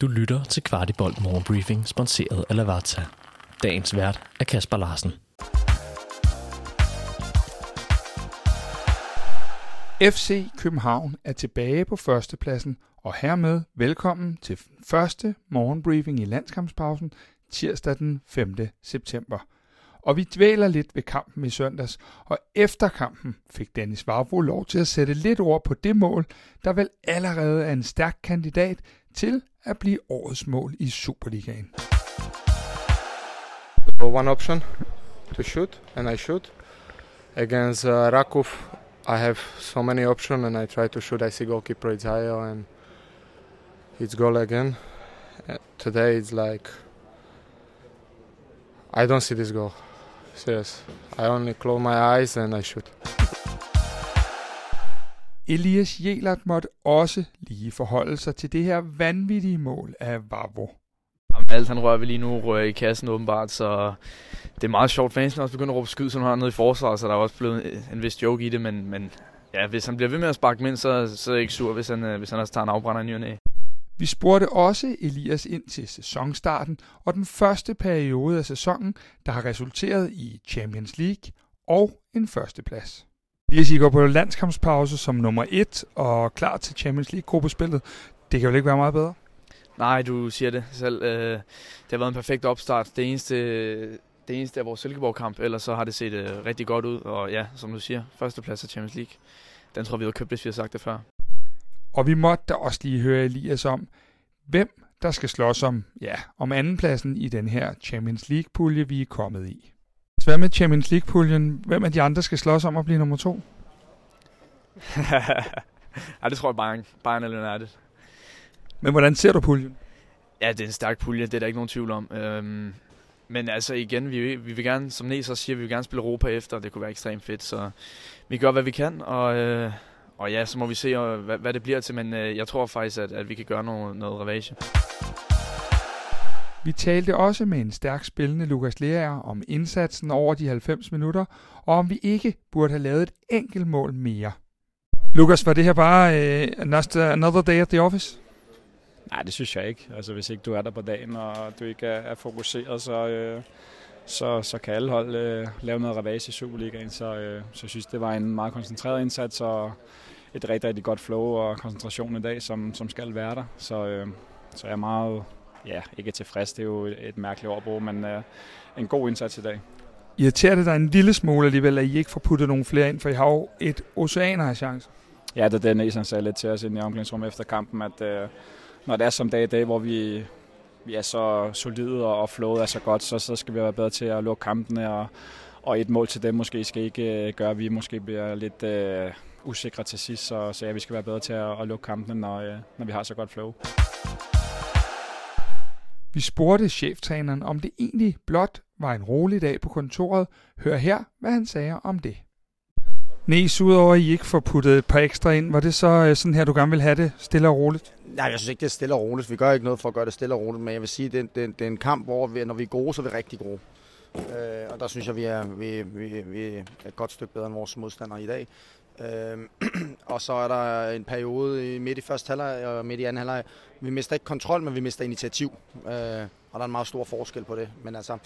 Du lytter til Kvartibolt Morgenbriefing, sponsoreret af Lavazza. Dagens vært er Kasper Larsen. FC København er tilbage på førstepladsen, og hermed velkommen til første morgenbriefing i landskampspausen tirsdag den 5. september. Og vi dvæler lidt ved kampen i søndags, og efter kampen fik Dennis Vavro lov til at sætte lidt ord på det mål, der vel allerede er en stærk kandidat til at blive årets mål i Superligaen. one option to shoot, and I shoot. Against uh, Rakov, I have so many options, and I try to shoot. I see goalkeeper is higher, and it's goal again. Uh, today it's like I don't see this goal. Serious. I only close my eyes and I shoot. Elias Jelert måtte også lige forholde sig til det her vanvittige mål af Vavro. Jamen, alt han rører ved lige nu rører i kassen åbenbart, så det er meget sjovt. Fansen også begyndt at råbe skyd, som han har nede i forsvaret, så der er også blevet en vis joke i det, men, men ja, hvis han bliver ved med at sparke ind, så, så er jeg ikke sur, hvis han, øh, hvis han også tager en afbrænder i ny og. Vi spurgte også Elias ind til sæsonstarten og den første periode af sæsonen, der har resulteret i Champions League og en førsteplads. Elias, I går på landskampspause som nummer et og klar til Champions League-gruppespillet. Det kan jo ikke være meget bedre. Nej, du siger det selv. Øh, det har været en perfekt opstart. Det eneste, det eneste er vores Silkeborg-kamp, ellers så har det set øh, rigtig godt ud. Og ja, som du siger, førsteplads af Champions League. Den tror vi havde købt, hvis vi har sagt det før. Og vi måtte da også lige høre Elias om, hvem der skal slås om, ja, om andenpladsen i den her Champions League-pulje, vi er kommet i. Så hvad med Champions League-puljen? Hvem af de andre skal slås om at blive nummer to? ja, det tror jeg Bayern, Bayern eller United. Men hvordan ser du puljen? Ja, det er en stærk pulje, det er der ikke nogen tvivl om. Øhm, men altså igen, vi, vi vil gerne, som Næs også siger, vi vil gerne spille Europa efter, det kunne være ekstremt fedt, så vi gør, hvad vi kan, og, øh, og ja, så må vi se, øh, hvad, hvad det bliver til, men øh, jeg tror faktisk, at, at vi kan gøre noget, noget revage. Vi talte også med en stærk spillende Lukas Lerager om indsatsen over de 90 minutter, og om vi ikke burde have lavet et enkelt mål mere. Lukas, var det her bare uh, another day at the office? Nej, det synes jeg ikke. Altså, hvis ikke du er der på dagen, og du ikke er, er fokuseret, så, øh, så, så kan alle hold øh, lave noget ravage i Superligaen. Så, øh, så jeg synes, det var en meget koncentreret indsats, og et rigtig, rigtig godt flow og koncentration i dag, som, som skal være der. Så, øh, så jeg er meget, ja, ikke tilfreds, det er jo et mærkeligt ordbrug, men øh, en god indsats i dag. Irriterer det dig en lille smule alligevel, at I ikke får puttet nogle flere ind, for I har jo et oceaner af chance? Ja, det er det, Næsen sagde lidt til os i omklædningsrummet efter kampen, at øh, når det er som dag i dag, hvor vi, vi er så solide og flowet er så godt, så, så skal vi være bedre til at lukke kampene, og, og et mål til dem måske skal ikke øh, gøre, at vi måske bliver lidt øh, usikre til sidst, så, så ja, vi skal være bedre til at, at lukke kampene, når, øh, når vi har så godt flow. Vi spurgte cheftræneren, om det egentlig blot var en rolig dag på kontoret. Hør her, hvad han sagde om det. Næs, udover at I ikke får puttet et par ekstra ind, var det så øh, sådan her, du gerne vil have det, stille og roligt? Nej, jeg synes ikke, det er stille og roligt. Vi gør ikke noget for at gøre det stille og roligt, men jeg vil sige, det er, det er, det er en kamp, hvor vi, når vi er gode, så er vi rigtig gode. Øh, og der synes jeg, vi er, vi, vi, vi er et godt stykke bedre end vores modstandere i dag. Øh, og så er der en periode midt i første halvleg og midt i anden halvleg. Vi mister ikke kontrol, men vi mister initiativ. Øh, og der er en meget stor forskel på det. Men altså,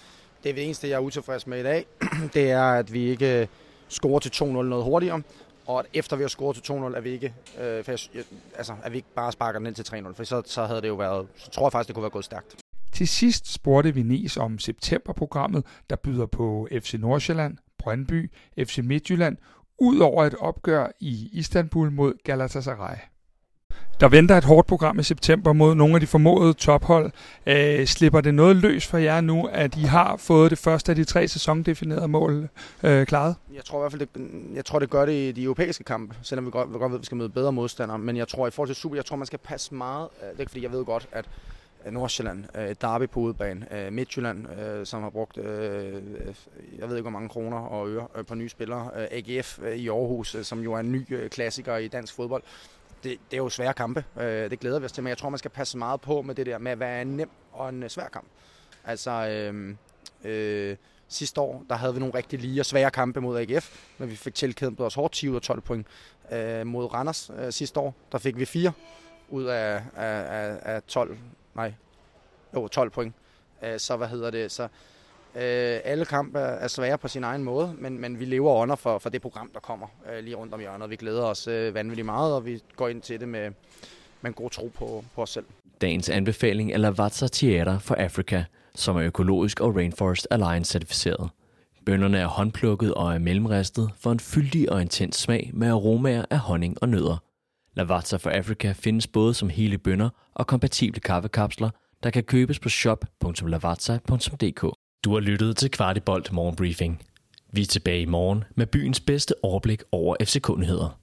det er det eneste, jeg er utilfreds med i dag. det er, at vi ikke øh, scorer til 2-0 noget hurtigere, og at efter vi har scoret til 2-0, er vi ikke, øh, for jeg, altså, at vi ikke bare sparker den ind til 3-0, for så, så havde det jo været, så tror jeg faktisk, det kunne være gået stærkt. Til sidst spurgte vi Nis om septemberprogrammet, der byder på FC Nordsjælland, Brøndby, FC Midtjylland, ud over et opgør i Istanbul mod Galatasaray. Der venter et hårdt program i september mod nogle af de formodede tophold. Øh, slipper det noget løs for jer nu, at I har fået det første af de tre sæsondefinerede mål øh, klaret? Jeg tror i hvert fald, det, jeg tror, det gør det i de europæiske kampe, selvom vi godt, vi godt ved, at vi skal møde bedre modstandere. Men jeg tror i forhold til Super, jeg tror, man skal passe meget. Øh, det er ikke, fordi jeg ved godt, at Øh, Nordsjælland, et Derby på udebane, øh, Midtjylland, som har brugt, jeg ved ikke hvor mange kroner og øre på nye spillere, AGF i Aarhus, som jo er en ny klassiker i dansk fodbold det, det er jo svære kampe. Det glæder vi os til, men jeg tror, man skal passe meget på med det der med, hvad er en nem og en svær kamp. Altså, øh, øh, sidste år, der havde vi nogle rigtig lige og svære kampe mod AGF, men vi fik tilkæmpet os hårdt 10 ud af 12 point. Øh, mod Randers øh, sidste år, der fik vi 4 ud af, af, af, af 12 nej, jo, 12 point. Øh, så hvad hedder det, så øh, alle kampe er, svære på sin egen måde, men, men vi lever under for, for det program, der kommer øh, lige rundt om hjørnet. Vi glæder os øh, vanvittigt meget, og vi går ind til det med, med en god tro på, på os selv. Dagens anbefaling er Lavazza Theater for Africa, som er økologisk og Rainforest Alliance certificeret. Bønderne er håndplukket og er mellemristet for en fyldig og intens smag med aromaer af honning og nødder. Lavazza for Africa findes både som hele bønder og kompatible kaffekapsler, der kan købes på shop.lavazza.dk. Du har lyttet til Kvartibolt Morgenbriefing. Vi er tilbage i morgen med byens bedste overblik over FC-kundigheder.